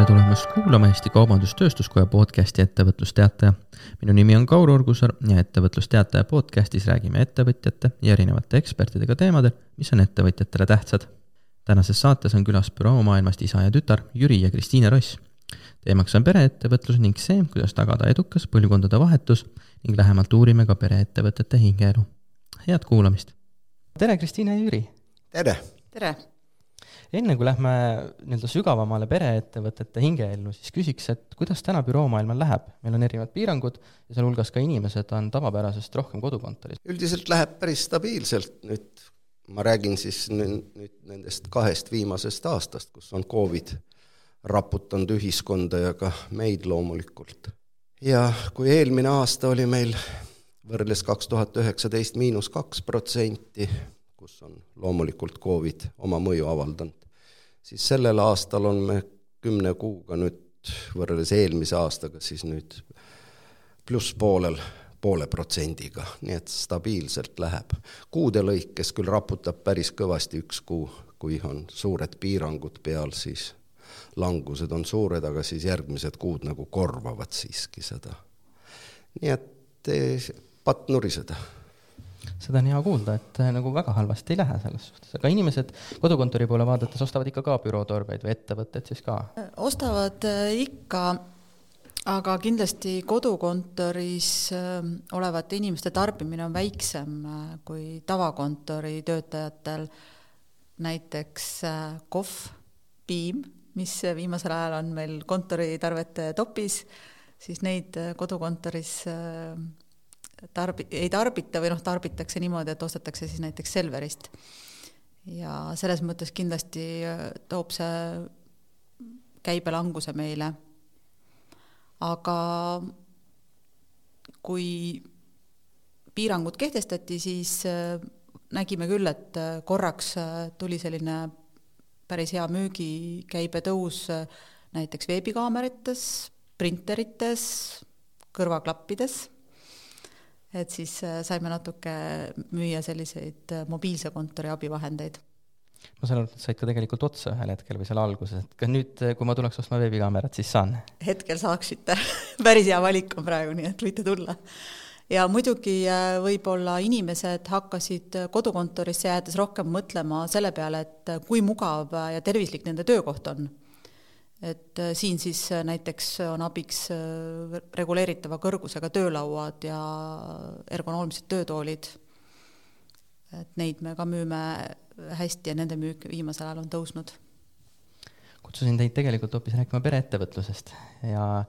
tere tulemast kuulama Eesti Kaubandus-Tööstuskoja podcasti Ettevõtlusteataja. minu nimi on Kaur Urgusaar ja Ettevõtlusteataja podcastis räägime ettevõtjate ja erinevate ekspertidega teemadel, mis on ettevõtjatele tähtsad. tänases saates on külas büroomaailmast isa ja tütar Jüri ja Kristiine Ross. teemaks on pereettevõtlus ning see, kuidas tagada edukas põlvkondade vahetus ning lähemalt uurime ka pereettevõtete hingeelu. head kuulamist! tere, Kristiine ja Jüri! tere! tere! Enne kui lähme nii-öelda sügavamale pereettevõtete hingeellu, siis küsiks, et kuidas täna büroomaailmal läheb? meil on erinevad piirangud ja sealhulgas ka inimesed on tavapärasest rohkem kodukontoris. üldiselt läheb päris stabiilselt, nüüd ma räägin siis nüüd, nüüd nendest kahest viimasest aastast, kus on Covid raputanud ühiskonda ja ka meid loomulikult. ja kui eelmine aasta oli meil võrreldes kaks tuhat üheksateist miinus kaks protsenti, kus on loomulikult Covid oma mõju avaldanud, siis sellel aastal on me kümne kuuga nüüd võrreldes eelmise aastaga siis nüüd plusspoolel poole protsendiga, nii et stabiilselt läheb. kuude lõikes küll raputab päris kõvasti üks kuu, kui on suured piirangud peal, siis langused on suured, aga siis järgmised kuud nagu korvavad siiski seda. nii et eh, patt nuriseda seda on hea kuulda, et äh, nagu väga halvasti ei lähe selles suhtes, aga inimesed kodukontori poole vaadates ostavad ikka ka bürootorbeid või ettevõtted siis ka? ostavad äh, ikka, aga kindlasti kodukontoris äh, olevate inimeste tarbimine on väiksem kui tavakontori töötajatel. näiteks kohv, piim, mis viimasel ajal on meil kontoritarvete topis, siis neid kodukontoris tarbi-, ei tarbita või noh, tarbitakse niimoodi, et ostetakse siis näiteks Selverist. ja selles mõttes kindlasti äh, toob see käibelanguse meile. aga kui piirangud kehtestati, siis äh, nägime küll, et äh, korraks tuli selline päris hea müügikäibe tõus näiteks veebikaamerites, printerites, kõrvaklappides et siis äh, saime natuke müüa selliseid äh, mobiilse kontori abivahendeid. ma saan aru, et said ka tegelikult otsa ühel hetkel või seal alguses, et kas nüüd, äh, kui ma tuleks ostma veebikaamerat, siis saan? hetkel saaksite päris hea valik on praegu, nii et võite tulla. ja muidugi võib-olla inimesed hakkasid kodukontorisse jäädes rohkem mõtlema selle peale, et kui mugav ja tervislik nende töökoht on et äh, siin siis äh, näiteks on abiks äh, reguleeritava kõrgusega töölauad ja ergonoomilised töötoolid. et neid me ka müüme hästi ja nende müük viimasel ajal on tõusnud. kutsusin teid tegelikult hoopis rääkima pereettevõtlusest ja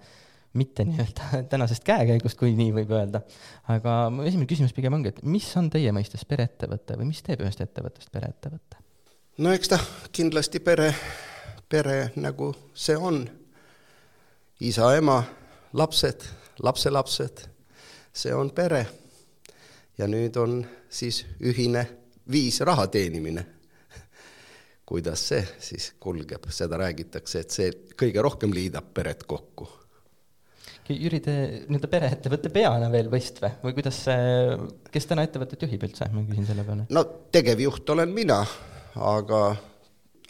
mitte nii-öelda tänasest käekäigust, kui nii võib öelda. aga mu esimene küsimus pigem ongi, et mis on teie mõistes pereettevõte või mis teeb ühest ettevõttest pereettevõtte? no eks ta kindlasti pere pere, nagu see on. isa, ema, lapsed, lapselapsed, see on pere. ja nüüd on siis ühine viis raha teenimine. kuidas see siis kulgeb, seda räägitakse, et see kõige rohkem liidab peret kokku Jüri, te nii-öelda pereettevõtte peana veel vist või, või kuidas see, kes täna ettevõtet juhib üldse, ma küsin selle peale? no tegevjuht olen mina, aga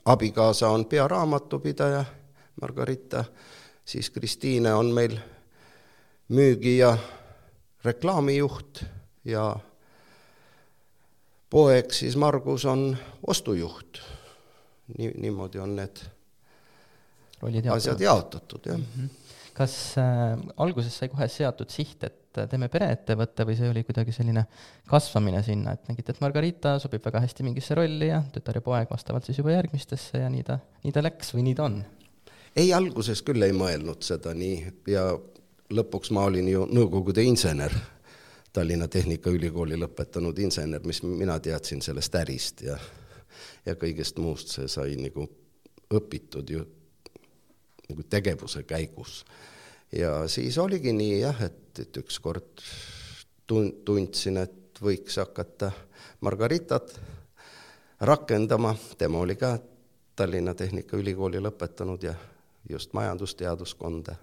abikaasa on pearaamatupidaja, Margarita, siis Kristiine on meil müügi- ja reklaamijuht ja poeg siis Margus on ostujuht. nii, niimoodi on need asjad jaotatud, jah mm. -hmm. Kas äh, alguses sai kohe seatud siht, et et teeme pereettevõtte või see oli kuidagi selline kasvamine sinna, et nägite, et Margarita sobib väga hästi mingisse rolli ja tütar ja poeg vastavalt siis juba järgmistesse ja nii ta, nii ta läks või nii ta on? ei, alguses küll ei mõelnud seda nii ja lõpuks ma olin ju Nõukogude insener, Tallinna Tehnikaülikooli lõpetanud insener, mis mina teadsin sellest ärist ja ja kõigest muust, see sai nagu õpitud ju nagu tegevuse käigus. Ja siis oligi nii jah, et, et ükskord tun-, tundsin, et võiks hakata Margaritat rakendama, tema oli ka Tallinna Tehnikaülikooli lõpetanud ja just majandusteaduskonda.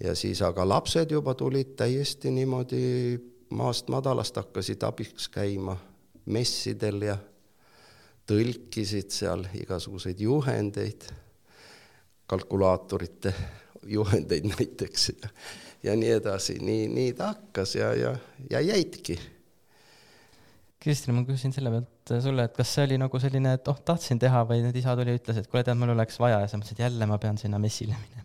ja siis aga lapsed juba tulid täiesti niimoodi maast madalast, hakkasid abiks käima messidel ja tõlkisid seal igasuguseid juhendeid kalkulaatorite juhendeid näiteks ja, ja nii edasi, nii, nii ta hakkas ja, ja, ja jäidki. Kristina, ma küsin selle pealt sulle, et kas see oli nagu selline, et oh, tahtsin teha või nüüd isa tuli ja ütles, et kuule, tead, mul oleks vaja ja sa mõtlesid, jälle ma pean sinna messile minema?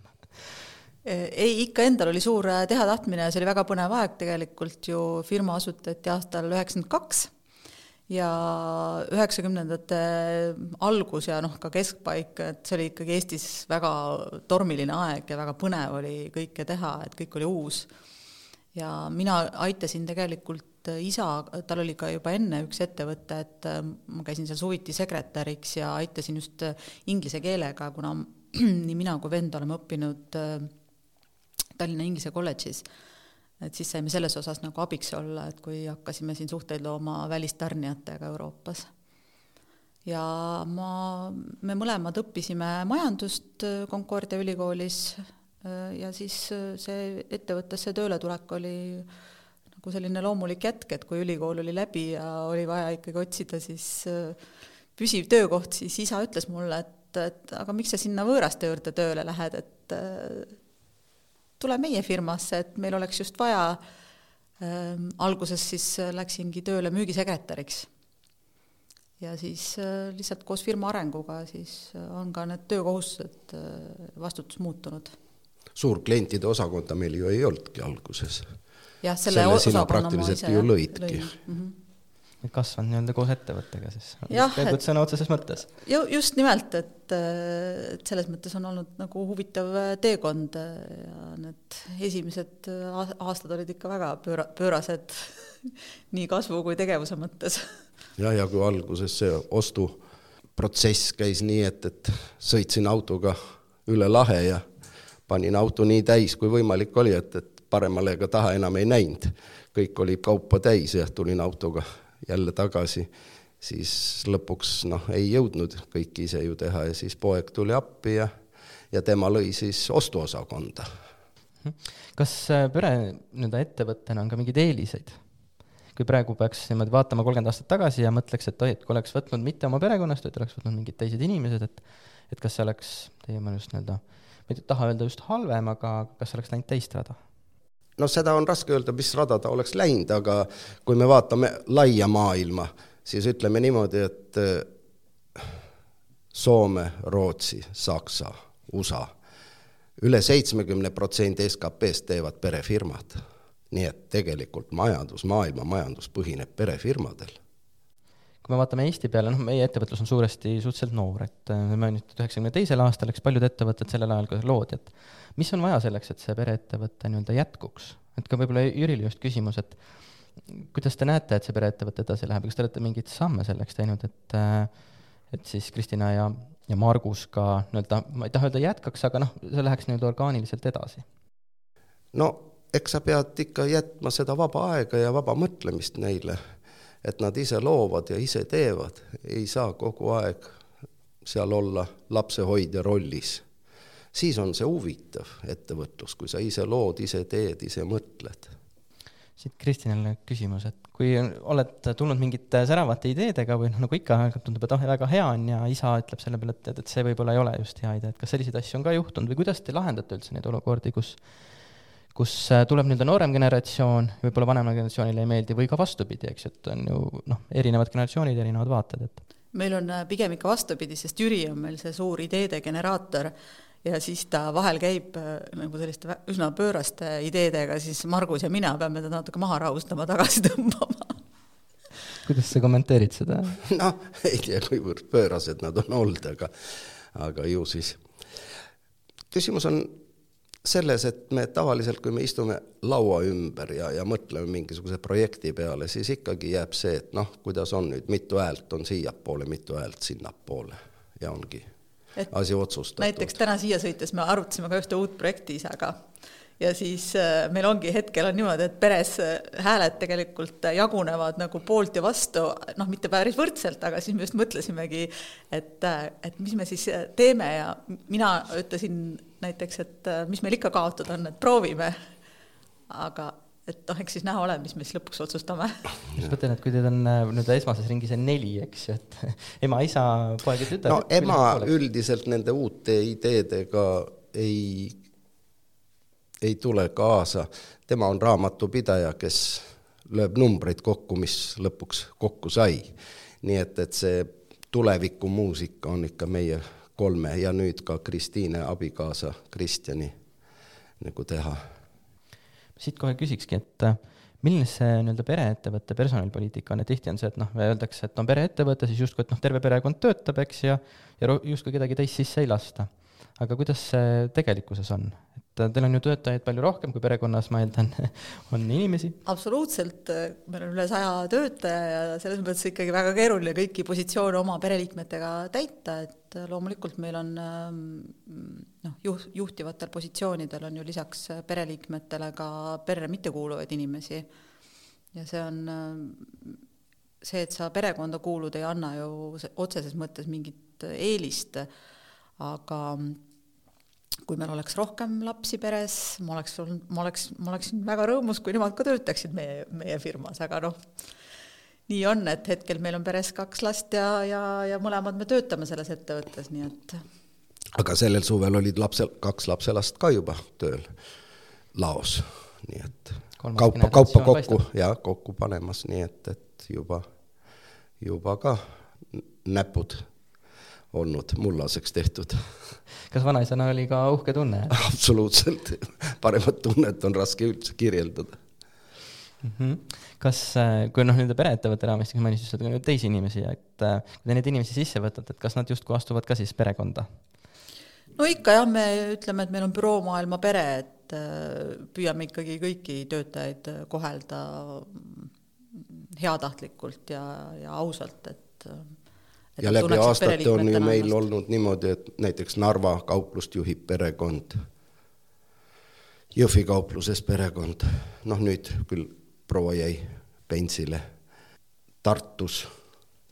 ei, ikka endal oli suur teha tahtmine ja see oli väga põnev aeg tegelikult ju, firma asutati aastal üheksakümmend kaks ja üheksakümnendate algus ja noh, ka keskpaik, et see oli ikkagi Eestis väga tormiline aeg ja väga põnev oli kõike teha, et kõik oli uus. ja mina aitasin tegelikult isa, tal oli ka juba enne üks ettevõte, et ma käisin seal suviti sekretäriks ja aitasin just inglise keelega, kuna nii mina kui vend oleme õppinud Tallinna Inglise kolledžis et siis saime selles osas nagu abiks olla, et kui hakkasime siin suhteid looma välistarnijatega Euroopas. ja ma, me mõlemad õppisime majandust Concordia ülikoolis ja siis see ettevõttesse tööle tulek oli nagu selline loomulik jätk, et kui ülikool oli läbi ja oli vaja ikkagi otsida siis püsiv töökoht, siis isa ütles mulle, et, et aga miks sa sinna võõraste juurde tööle lähed, et tule meie firmasse, et meil oleks just vaja ähm,, alguses siis äh, läksingi tööle müügisekretäriks. ja siis äh, lihtsalt koos firma arenguga siis äh, on ka need töökohustused äh,, vastutus muutunud. suur klientide osakonda meil ju ei olnudki alguses. jah, selle, selle osakonna ma ise lõidki lõin. Mm -hmm kasvanud nii-öelda koos ettevõttega siis, tegelikult sõna otseses mõttes. ju just nimelt, et, et selles mõttes on olnud nagu huvitav teekond ja need esimesed aastad olid ikka väga pööra-, pöörased nii kasvu kui tegevuse mõttes. jah, ja kui alguses see ostuprotsess käis nii, et, et sõitsin autoga üle lahe ja panin auto nii täis, kui võimalik oli, et, et paremale ega taha enam ei näinud. kõik oli kaupa täis ja tulin autoga jälle tagasi, siis lõpuks noh, ei jõudnud kõike ise ju teha ja siis poeg tuli appi ja, ja tema lõi siis ostuosakonda. kas äh, pere nii-öelda ettevõttena on ka mingeid eeliseid? kui praegu peaks niimoodi vaatama kolmkümmend aastat tagasi ja mõtleks, et oi, et kui oleks võtnud mitte oma perekonnast, vaid oleks võtnud mingid teised inimesed, et et kas see oleks teie meelest nii-öelda, ma ei taha öelda just halvem, aga kas oleks läinud teist rada? Noh, seda on raske öelda, mis rada ta oleks läinud, aga kui me vaatame laia maailma, siis ütleme niimoodi, et eh, Soome, Rootsi, Saksa, USA üle seitsmekümne protsendi SKP-st teevad perefirmad. nii et tegelikult majandus, maailma majandus põhineb perefirmadel kui me vaatame Eesti peale, noh, meie ettevõtlus on suuresti suhteliselt noor, et me mainitud üheksakümne teisel aastal, eks paljud ettevõtted sellel ajal ka loodi, et mis on vaja selleks, et see pereettevõte nii-öelda jätkuks? et ka võib-olla Jürile just küsimus, et kuidas te näete, et see pereettevõte edasi läheb, kas te olete mingeid samme selleks teinud, et et siis Kristina ja, ja Margus ka nii-öelda, ma ei taha öelda jätkaks, aga noh, see läheks nii-öelda orgaaniliselt edasi? no eks sa pead ikka jätma seda vaba aega ja vaba mõtlemist neile et nad ise loovad ja ise teevad, ei saa kogu aeg seal olla lapsehoidja rollis. siis on see huvitav ettevõtlus, kui sa ise lood, ise teed, ise mõtled. siit Kristinile küsimus, et kui oled tulnud mingite säravate ideedega või noh, nagu ikka tundub, et oh, väga hea on ja isa ütleb selle peale, et, et see võib-olla ei ole just hea idee, et kas selliseid asju on ka juhtunud või kuidas te lahendate üldse neid olukordi, kus kus äh, tuleb nii-öelda noorem generatsioon, võib-olla vanemale generatsioonile ei meeldi, või ka vastupidi, eks, et on ju noh, erinevad generatsioonid, erinevad vaated, et meil on äh, pigem ikka vastupidi, sest Jüri on meil see suur ideede generaator ja siis ta vahel käib äh, nagu selliste üsna pööraste ideedega, siis Margus ja mina peame ta natuke maha rahustama, tagasi tõmbama. kuidas sa kommenteerid seda? noh, ei tea, kuivõrd pöörased nad on olnud, aga aga ju siis. küsimus on selles, et me tavaliselt, kui me istume laua ümber ja, ja mõtleme mingisuguse projekti peale, siis ikkagi jääb see, et noh, kuidas on nüüd, mitu häält on siiapoole, mitu häält sinnapoole. Ja ongi et asi otsustatud. näiteks täna siia sõites me arutasime ka ühte uut projekti isaga. Ja siis äh, meil ongi hetkel on niimoodi, et peres äh, hääled tegelikult jagunevad nagu poolt ja vastu, noh, mitte päris võrdselt, aga siis me just mõtlesimegi, et, äh, et mis me siis teeme. Ja mina ütlesin näiteks, et mis meil ikka kaotada on, et proovime. aga et noh, eks siis näha ole, mis me siis lõpuks otsustame. just mõtlen, et kui teid on äh, nii-öelda esmases ringis on neli, eks ju, et ema, isa, poeg ja tütar. no ema üldiselt nende uute ideedega ei, ei tule kaasa, tema on raamatupidaja, kes lööb numbreid kokku, mis lõpuks kokku sai. nii et, et see tulevikumuusika on ikka meie kolme ja nüüd ka Kristiine abikaasa Kristjani nagu teha siit kohe küsikski, et äh, milline see nii-öelda pereettevõtte personalipoliitika on, et tihti on see, et noh, öeldakse, et on pereettevõte, siis justkui, et noh, terve perekond töötab, eks, ja ja justkui kedagi teist sisse ei lasta. aga kuidas see tegelikkuses on? Et äh, teil on ju töötajaid palju rohkem kui perekonnas, ma eeldan, on inimesi? absoluutselt, meil on üle saja töötaja ja selles mõttes ikkagi väga keeruline kõiki positsioone oma pereliikmetega täita, et loomulikult meil on ähm, noh, juht, juhtivatel positsioonidel on ju lisaks pereliikmetele ka perre mittekuuluvaid inimesi. ja see on, see, et sa perekonda kuulud, ei anna ju otseses mõttes mingit eelist, aga kui meil oleks rohkem lapsi peres, ma oleks olnud, ma oleks, ma oleksin väga rõõmus, kui nemad ka töötaksid meie, meie firmas, aga noh, nii on, et hetkel meil on peres kaks last ja, ja, ja mõlemad me töötame selles ettevõttes, nii et aga sellel suvel olid lapse, kaks lapselast ka juba tööl laos, nii et Kolmas kaupa, kaupa kokku paistab. ja kokku panemas, nii et, et juba, juba ka näpud olnud mullaseks tehtud. kas vanaisana oli ka uhke tunne? absoluutselt, paremat tunnet on raske üldse kirjeldada mm. -hmm. kas, äh, kui noh, nende pereettevõtte raamistik mainisid, et on teisi inimesi, et äh, kui te neid inimesi sisse võtate, et kas nad justkui astuvad ka siis perekonda? no ikka jah, me ütleme, et meil on büroomaailma pere, et äh, püüame ikkagi kõiki töötajaid kohelda heatahtlikult ja, ja ausalt, et ja läbi aastate on ju meil ennast. olnud niimoodi, et näiteks Narva kauplust juhib perekond, Jõhvi kaupluses perekond, noh nüüd küll proua jäi pensile, Tartus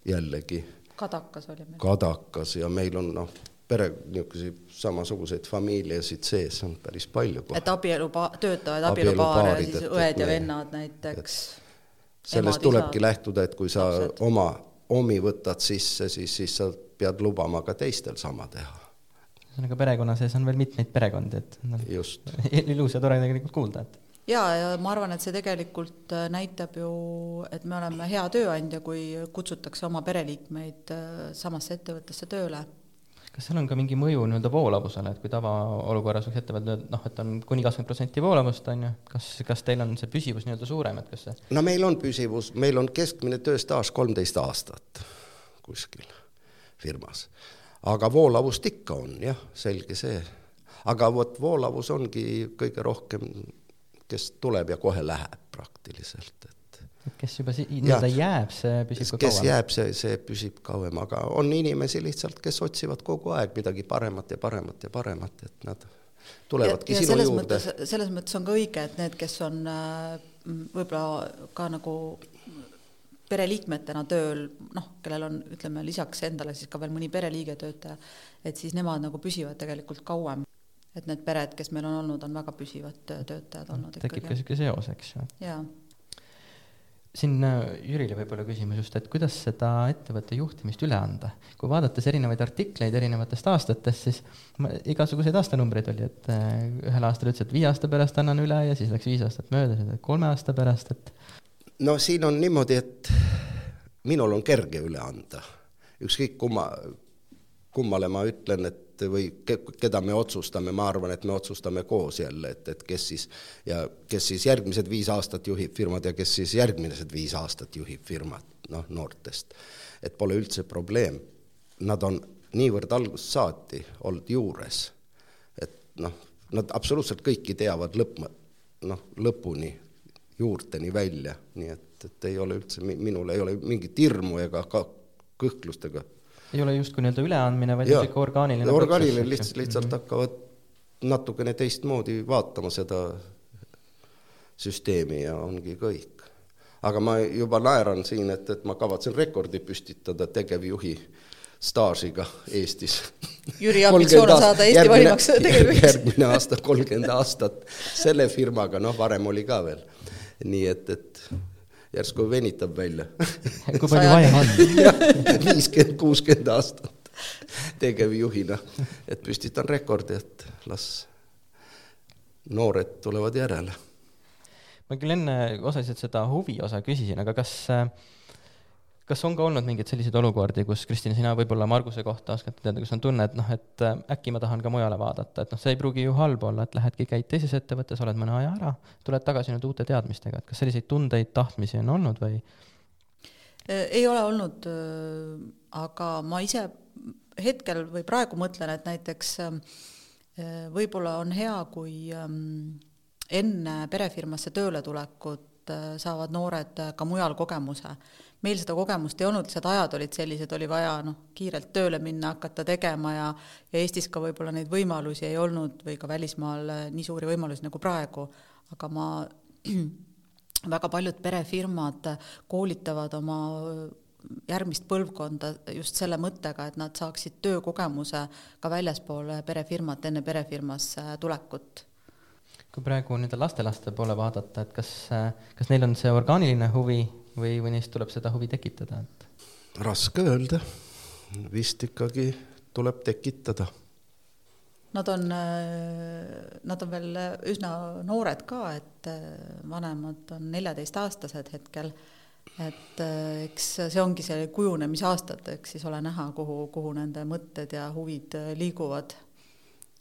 jällegi. Kadakas oli meil. Kadakas ja meil on noh, pere, niisuguseid samasuguseid familiasid sees on päris palju. et abielu, töötavad abielupaare, siis õed ja vennad näiteks. sellest tulebki lähtuda, et kui sa lapsed. oma omi võtad sisse, siis, siis sa pead lubama ka teistel sama teha. ühesõnaga perekonna sees on veel mitmeid perekondi, et noh, ilus ja tore tegelikult kuulda, et. Jaa, ja ma arvan, et see tegelikult äh, näitab ju, et me oleme hea tööandja, kui kutsutakse oma pereliikmeid äh, samasse ettevõttesse tööle kas seal on ka mingi mõju nii-öelda voolavusele, et kui tavaolukorras võiks ettevõte öelda, et noh, et on kuni kakskümmend protsenti voolavust, on ju, kas, kas teil on see püsivus nii-öelda suurem, et kas see no meil on püsivus, meil on keskmine tööstaaž kolmteist aastat kuskil firmas. aga voolavust ikka on jah, selge see. aga vot voolavus ongi kõige rohkem, kes tuleb ja kohe läheb praktiliselt, et kes juba nii-öelda jääb, see püsib ka kauem? kes jääb, see, see püsib kauem, aga on inimesi lihtsalt, kes otsivad kogu aeg midagi paremat ja paremat ja paremat, et nad tulevadki ja, ja sinu juurde. selles mõttes on ka õige, et need, kes on äh, võib-olla ka nagu pereliikmetena tööl, noh, kellel on, ütleme, lisaks endale siis ka veel mõni pereliige töötaja, et siis nemad nagu püsivad tegelikult kauem. et need pered, kes meil on olnud, on väga püsivad töötajad olnud tekib ikkagi. tekib ka niisugune seos, eks ju. jaa siin äh, Jürile võib-olla küsimus just, et kuidas seda ettevõtte juhtimist üle anda. kui vaadates erinevaid artikleid erinevatest aastatest, siis ma, igasuguseid aastanumbreid oli, et äh, ühel aastal ütles, et viie aasta pärast annan üle ja siis läks viis aastat mööda, siis kolme aasta pärast, et no siin on niimoodi, et minul on kerge üle anda. ükskõik kumma, kummale ma ütlen, et et või ke, keda me otsustame, ma arvan, et me otsustame koos jälle, et, et kes siis ja kes siis järgmised viis aastat juhib firmat ja kes siis järgmised viis aastat juhib firmat, noh, noortest. et pole üldse probleem. Nad on niivõrd algusest saati olnud juures, et noh, nad absoluutselt kõiki teavad lõpp, noh, lõpuni, juurteni välja, nii et, et ei ole üldse, minul ei ole mingit hirmu ega ka kõhklust ega ei ole justkui nii-öelda üleandmine, vaid niisugune orgaaniline orgaaniline lihtsalt, lihtsalt mm -hmm. hakkavad natukene teistmoodi vaatama seda süsteemi ja ongi kõik. aga ma juba naeran siin, et, et ma kavatsen rekordi püstitada tegevjuhi staažiga Eestis. Jüri ambitsioon on saada Eesti valimaks tegevjuhiks. järgmine aasta kolmkümmend aastat selle firmaga, noh, varem oli ka veel nii et, et järsku venitab välja kui palju vaja on? viiskümmend, kuuskümmend aastat tegevjuhina, et püstitan rekordi, et las noored tulevad järele. ma küll enne osaliselt seda huvi osa küsisin, aga kas äh, kas on ka olnud mingeid selliseid olukordi, kus Kristina, sina võib-olla Marguse kohta oskad teada, kus on tunne, et noh, et äh, äkki ma tahan ka mujale vaadata, et noh, see ei pruugi ju halb olla, et lähedki, käid teises ettevõttes, oled mõne aja ära, tuled tagasi nüüd uute teadmistega, et kas selliseid tundeid, tahtmisi on olnud või? Äh, ei ole olnud, äh, aga ma ise hetkel või praegu mõtlen, et näiteks võib-olla on hea, kui ähm, enne perefirmasse tööle tulekut saavad noored ka mujal kogemuse meil seda kogemust ei olnud, lihtsalt ajad olid sellised, oli vaja noh, kiirelt tööle minna, hakata tegema ja ja Eestis ka võib-olla neid võimalusi ei olnud või ka välismaal äh, nii suuri võimalusi nagu praegu, aga ma väga paljud perefirmad koolitavad oma järgmist põlvkonda just selle mõttega, et nad saaksid töökogemuse ka väljaspool perefirmat, enne perefirmasse tulekut. Kui praegu nende lastelaste poole vaadata, et kas, kas neil on see orgaaniline huvi või, või neist tuleb seda huvi tekitada, et? raske öelda, vist ikkagi tuleb tekitada. Nad on, nad on veel üsna noored ka, et vanemad on neljateistaastased hetkel, et eks see ongi see kujunemisaastad, eks siis ole näha, kuhu, kuhu nende mõtted ja huvid liiguvad.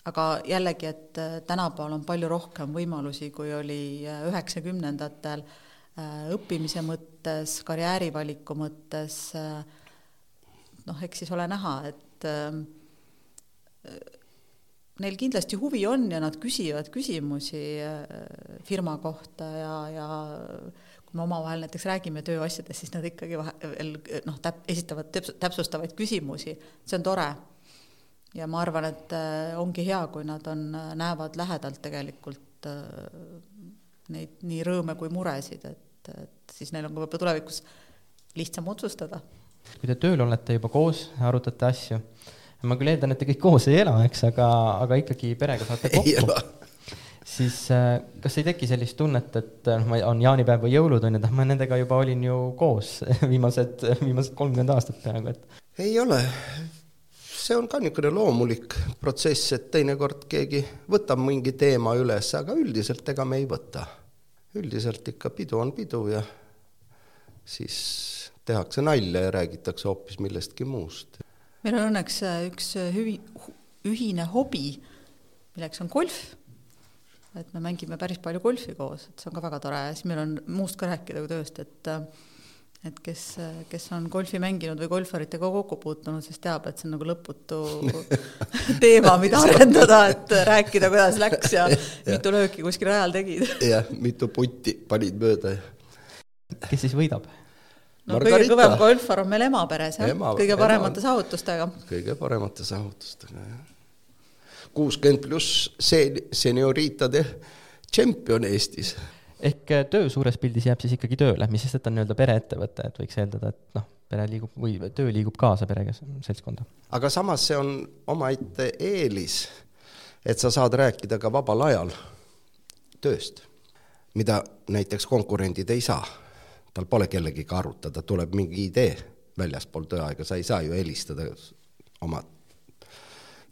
aga jällegi, et tänapäeval on palju rohkem võimalusi, kui oli üheksakümnendatel Äh, õppimise mõttes, karjäärivaliku mõttes, äh, noh, eks siis ole näha, et äh, neil kindlasti huvi on ja nad küsivad küsimusi firma kohta ja, ja kui me omavahel näiteks räägime tööasjadest, siis nad ikkagi vahel noh, täp-, esitavad täpsustavaid küsimusi, see on tore. ja ma arvan, et ongi hea, kui nad on, näevad lähedalt tegelikult neid nii rõõme kui muresid, et et, siis neil on ka võib-olla tulevikus lihtsam otsustada. kui te tööl olete juba koos, arutate asju, ma küll eeldan, et te kõik koos ei ela, eks, aga, aga ikkagi perega saate kokku siis äh, kas ei teki sellist tunnet, et noh, ma, on jaanipäev või jõulud on ju, et ah, ma nendega juba olin ju koos viimased, viimased kolmkümmend aastat peaaegu, et. ei ole, see on ka niisugune loomulik protsess, et teinekord keegi võtab mingi teema üles, aga üldiselt ega me ei võta üldiselt ikka pidu on pidu ja siis tehakse nalja ja räägitakse hoopis millestki muust. meil on õnneks äh, üks äh, hüvi, ühine hobi, milleks on golf. et me mängime päris palju golfi koos, et see on ka väga tore ja siis meil on muust ka rääkida kui tööst, et äh, et kes, kes on golfi mänginud või golfaritega kokku puutunud, siis teab, et see on nagu lõputu teema, mida arendada, et rääkida, kuidas läks ja, ja mitu lööki kuskil rajal tegid. jah, mitu putti panid mööda. kes siis võidab? no Margarita. kõige kõvem golfar on meil ema peres, jah kõige paremate ema, saavutustega. kõige paremate saavutustega, jah. kuuskümmend pluss see senioriitade tšempion Eestis ehk äh, töö suures pildis jääb siis ikkagi tööle, mis sest, et on nii-öelda pereettevõte, et võiks eeldada, et noh, pere liigub või töö liigub kaasa perega, seltskonda. aga samas see on omaette eelis, et sa saad rääkida ka vabal ajal tööst, mida näiteks konkurendid ei saa. tal pole kellegiga arutada, tuleb mingi idee väljaspool tööaega, sa ei saa ju helistada oma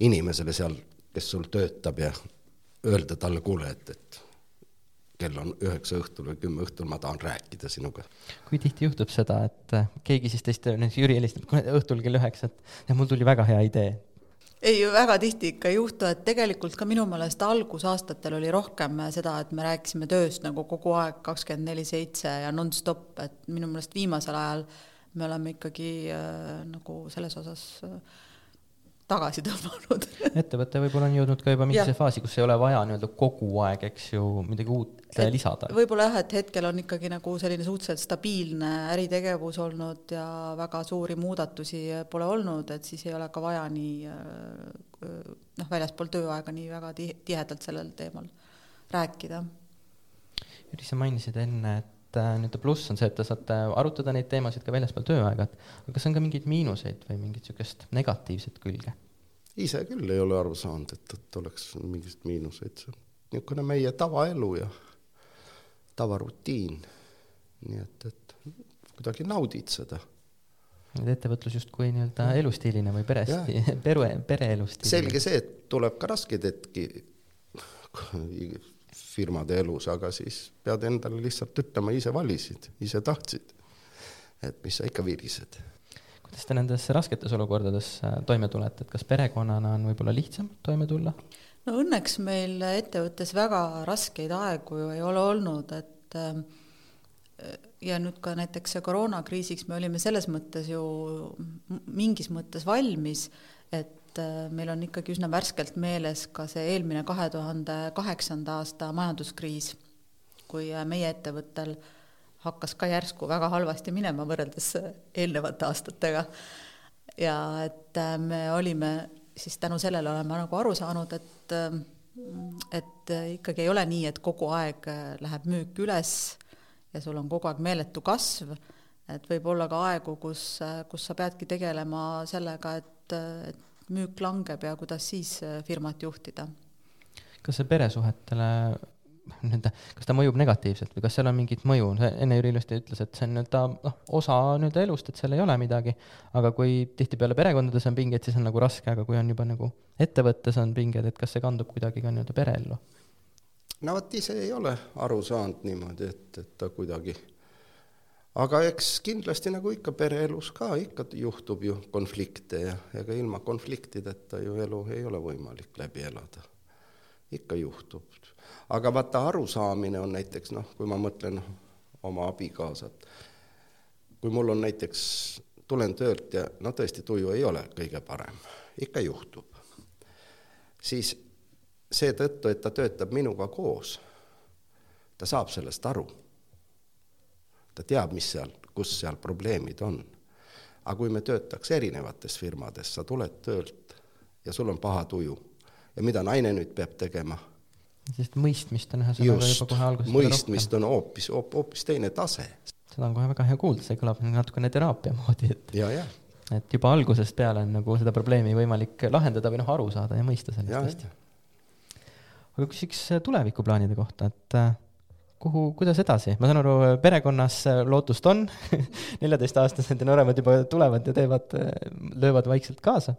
inimesele seal, kes sul töötab ja öelda talle, kuule, et, et kell on üheksa õhtul või kümme õhtul, ma tahan rääkida sinuga. kui tihti juhtub seda, et äh, keegi siis teist, näiteks Jüri helistab õhtul kell üheksa, et mul tuli väga hea idee? ei, väga tihti ikka ei juhtu, et tegelikult ka minu meelest algusaastatel oli rohkem seda, et me rääkisime tööst nagu kogu aeg kakskümmend neli seitse ja nonstop, et minu meelest viimasel ajal me oleme ikkagi äh, nagu selles osas äh, tagasi tõmmanud ettevõte võib-olla on jõudnud ka juba mingisse faasi, kus ei ole vaja nii-öelda kogu aeg, eks ju, midagi uut et lisada. võib-olla jah, et hetkel on ikkagi nagu selline suhteliselt stabiilne äritegevus olnud ja väga suuri muudatusi pole olnud, et siis ei ole ka vaja nii noh, väljaspool tööaega nii väga tihedalt sellel teemal rääkida. Jüri, sa mainisid enne, et äh, nii-öelda pluss on see, et te saate arutada neid teemasid ka väljaspool tööaega, et aga kas on ka mingeid miinuseid või mingit niisugust negatiivset külge? Ise küll ei ole aru saanud, et, et oleks mingeid miinuseid, see on niisugune meie tavaelu ja tavarutiin. nii et, et kuidagi naudid seda. et ettevõtlus justkui nii-öelda elustiiline või peresti, pere, pereelustiiline. selge see, et tuleb ka raskeid hetki firmade elus, aga siis pead endale lihtsalt ütlema, ise valisid, ise tahtsid. et mis sa ikka virised. Kuidas te nendes rasketes olukordades äh, toime tulete, et kas perekonnana on võib-olla lihtsam toime tulla? no õnneks meil ettevõttes väga raskeid aegu ju ei ole olnud, et äh, ja nüüd ka näiteks koroonakriisiks me olime selles mõttes ju mingis mõttes valmis, et äh, meil on ikkagi üsna värskelt meeles ka see eelmine kahe tuhande kaheksanda aasta majanduskriis, kui äh, meie ettevõttel hakkas ka järsku väga halvasti minema võrreldes eelnevate aastatega. ja et me olime siis tänu sellele oleme nagu aru saanud, et et ikkagi ei ole nii, et kogu aeg läheb müük üles ja sul on kogu aeg meeletu kasv, et võib olla ka aegu, kus, kus sa peadki tegelema sellega, et, et müük langeb ja kuidas siis firmat juhtida. kas see peresuhetele nii-öelda, kas ta mõjub negatiivselt või kas seal on mingit mõju, enne Jüri ilusti ütles, et see on nii-öelda noh, osa nii-öelda elust, et seal ei ole midagi, aga kui tihtipeale perekondades on pinged, siis on nagu raske, aga kui on juba nagu ettevõttes on pinged, et kas see kandub kuidagi ka nii-öelda pereellu? no vot, ise ei ole aru saanud niimoodi, et, et ta kuidagi aga eks kindlasti nagu ikka pereelus ka ikka juhtub ju konflikte ja ega ilma konfliktideta ju elu ei ole võimalik läbi elada. ikka juhtub aga vaata, arusaamine on näiteks noh, kui ma mõtlen oma abikaasat, kui mul on näiteks, tulen töölt ja no tõesti, tuju ei ole kõige parem, ikka juhtub, siis seetõttu, et ta töötab minuga koos, ta saab sellest aru. ta teab, mis seal, kus seal probleemid on. aga kui me töötaks erinevates firmades, sa tuled töölt ja sul on paha tuju. Ja mida naine nüüd peab tegema sellist mõistmist on ühesõnaga juba kohe algusest mõistmist on hoopis, hoopis teine tase. seda on kohe väga hea kuulda, see kõlab natukene teraapia moodi, et ja, ja. et juba algusest peale on nagu seda probleemi võimalik lahendada või noh, aru saada ja mõista sellest hästi. aga küsiks tulevikuplaanide kohta, et äh, kuhu, kuidas edasi, ma saan aru, perekonnas lootust on neljateistaastased ja nooremad juba tulevad ja teevad, löövad vaikselt kaasa,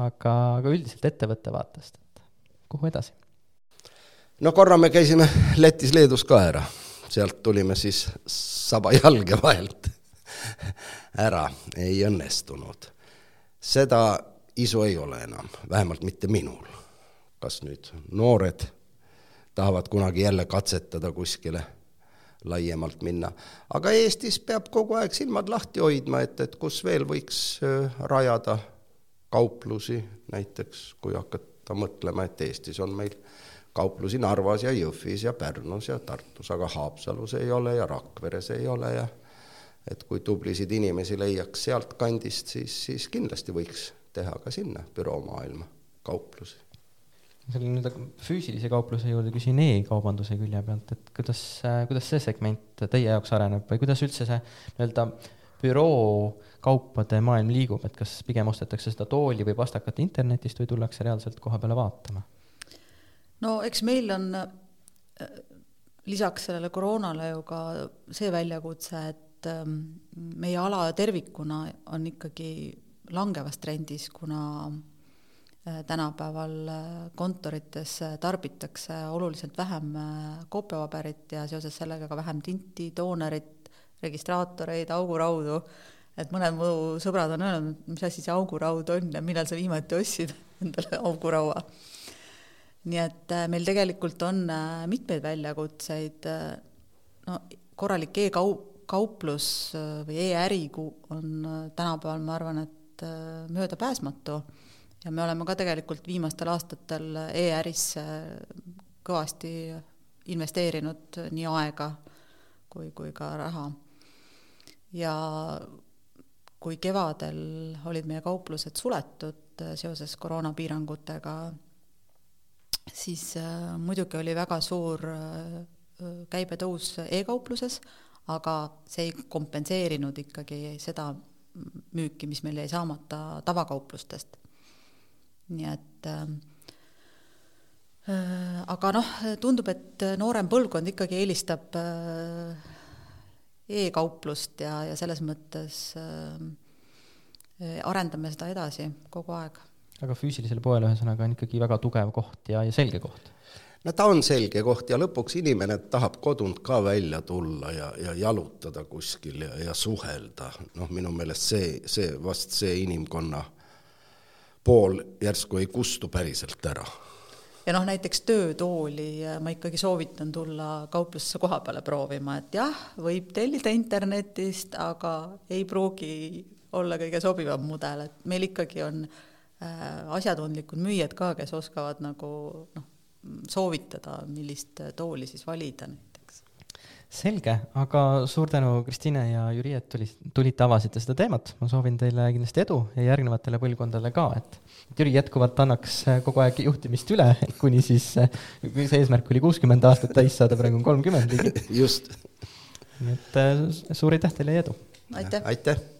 aga, aga üldiselt ettevõtte vaatest, et kuhu edasi? No korra me käisime Lätis-Leedus ka ära, sealt tulime siis saba jalge vahelt ära, ei õnnestunud. seda isu ei ole enam, vähemalt mitte minul. kas nüüd noored tahavad kunagi jälle katsetada kuskile laiemalt minna, aga Eestis peab kogu aeg silmad lahti hoidma, et, et kus veel võiks äh, rajada kauplusi, näiteks kui hakata mõtlema, et Eestis on meil kauplusi Narvas ja Jõhvis ja Pärnus ja Tartus, aga Haapsalus ei ole ja Rakveres ei ole ja et kui tublisid inimesi leiaks sealtkandist, siis, siis kindlasti võiks teha ka sinna büroomaailma kauplusi. selle nii-öelda füüsilise kaupluse juurde küsin e-kaubanduse külje pealt, et kuidas, kuidas see segment teie jaoks areneb või kuidas üldse see nii-öelda büroo kaupade maailm liigub, et kas pigem ostetakse seda tooli või pastakat internetist või tullakse reaalselt koha peale vaatama? No eks meil on äh, lisaks sellele koroonale ju ka see väljakutse, et ähm, meie ala tervikuna on ikkagi langevas trendis, kuna äh, tänapäeval äh, kontorites tarbitakse oluliselt vähem koopiapaberit ja seoses sellega ka vähem tinti, toonerit, registraatoreid, auguraudu, et mõned mu sõbrad on öelnud, mis asi see auguraud on ja millal sa viimati ostsid endale auguraua nii et äh, meil tegelikult on äh, mitmeid väljakutseid, äh, no korralik e-kau-, kauplus või e-äri on tänapäeval, ma arvan, et möödapääsmatu ja me oleme ka tegelikult viimastel aastatel e-ärisse kõvasti investeerinud nii aega kui, kui ka raha. ja kui kevadel olid meie kauplused suletud seoses koroonapiirangutega, siis äh, muidugi oli väga suur äh, käibetõus e-kaupluses, aga see ei kompenseerinud ikkagi seda müüki, mis meil jäi saamata tavakauplustest. nii et äh, Äh, aga noh, tundub, et noorem põlvkond ikkagi eelistab äh, e-kauplust ja, ja selles mõttes arendame seda edasi kogu aeg. Aga füüsilisel poel ühesõnaga on ikkagi väga tugev koht ja, ja selge koht no ta on selge koht ja lõpuks inimene tahab kodunt ka välja tulla ja, ja jalutada kuskil ja, ja suhelda, noh, minu meelest see, see, vast see inimkonna pool järsku ei kustu päriselt ära. ja noh, näiteks töötooli ma ikkagi soovitan tulla kauplusesse koha peale proovima, et jah, võib tellida internetist, aga ei pruugi olla kõige sobivam mudel, et meil ikkagi on äh, asjatundlikud müüjad ka, kes oskavad nagu noh, soovitada, millist tooli siis valida näiteks. selge, aga suur tänu, Kristiine ja Jüri, et tuli, tulite, avasite seda teemat, ma soovin teile kindlasti edu ja järgnevatele põlvkondadele ka, et Jüri jätkuvalt annaks kogu aeg juhtimist üle, kuni siis, kui see eesmärk oli kuuskümmend aastat täis saada, praegu on kolmkümmend ligi. just. nii et suur aitäh teile ja edu! aitäh, aitäh.!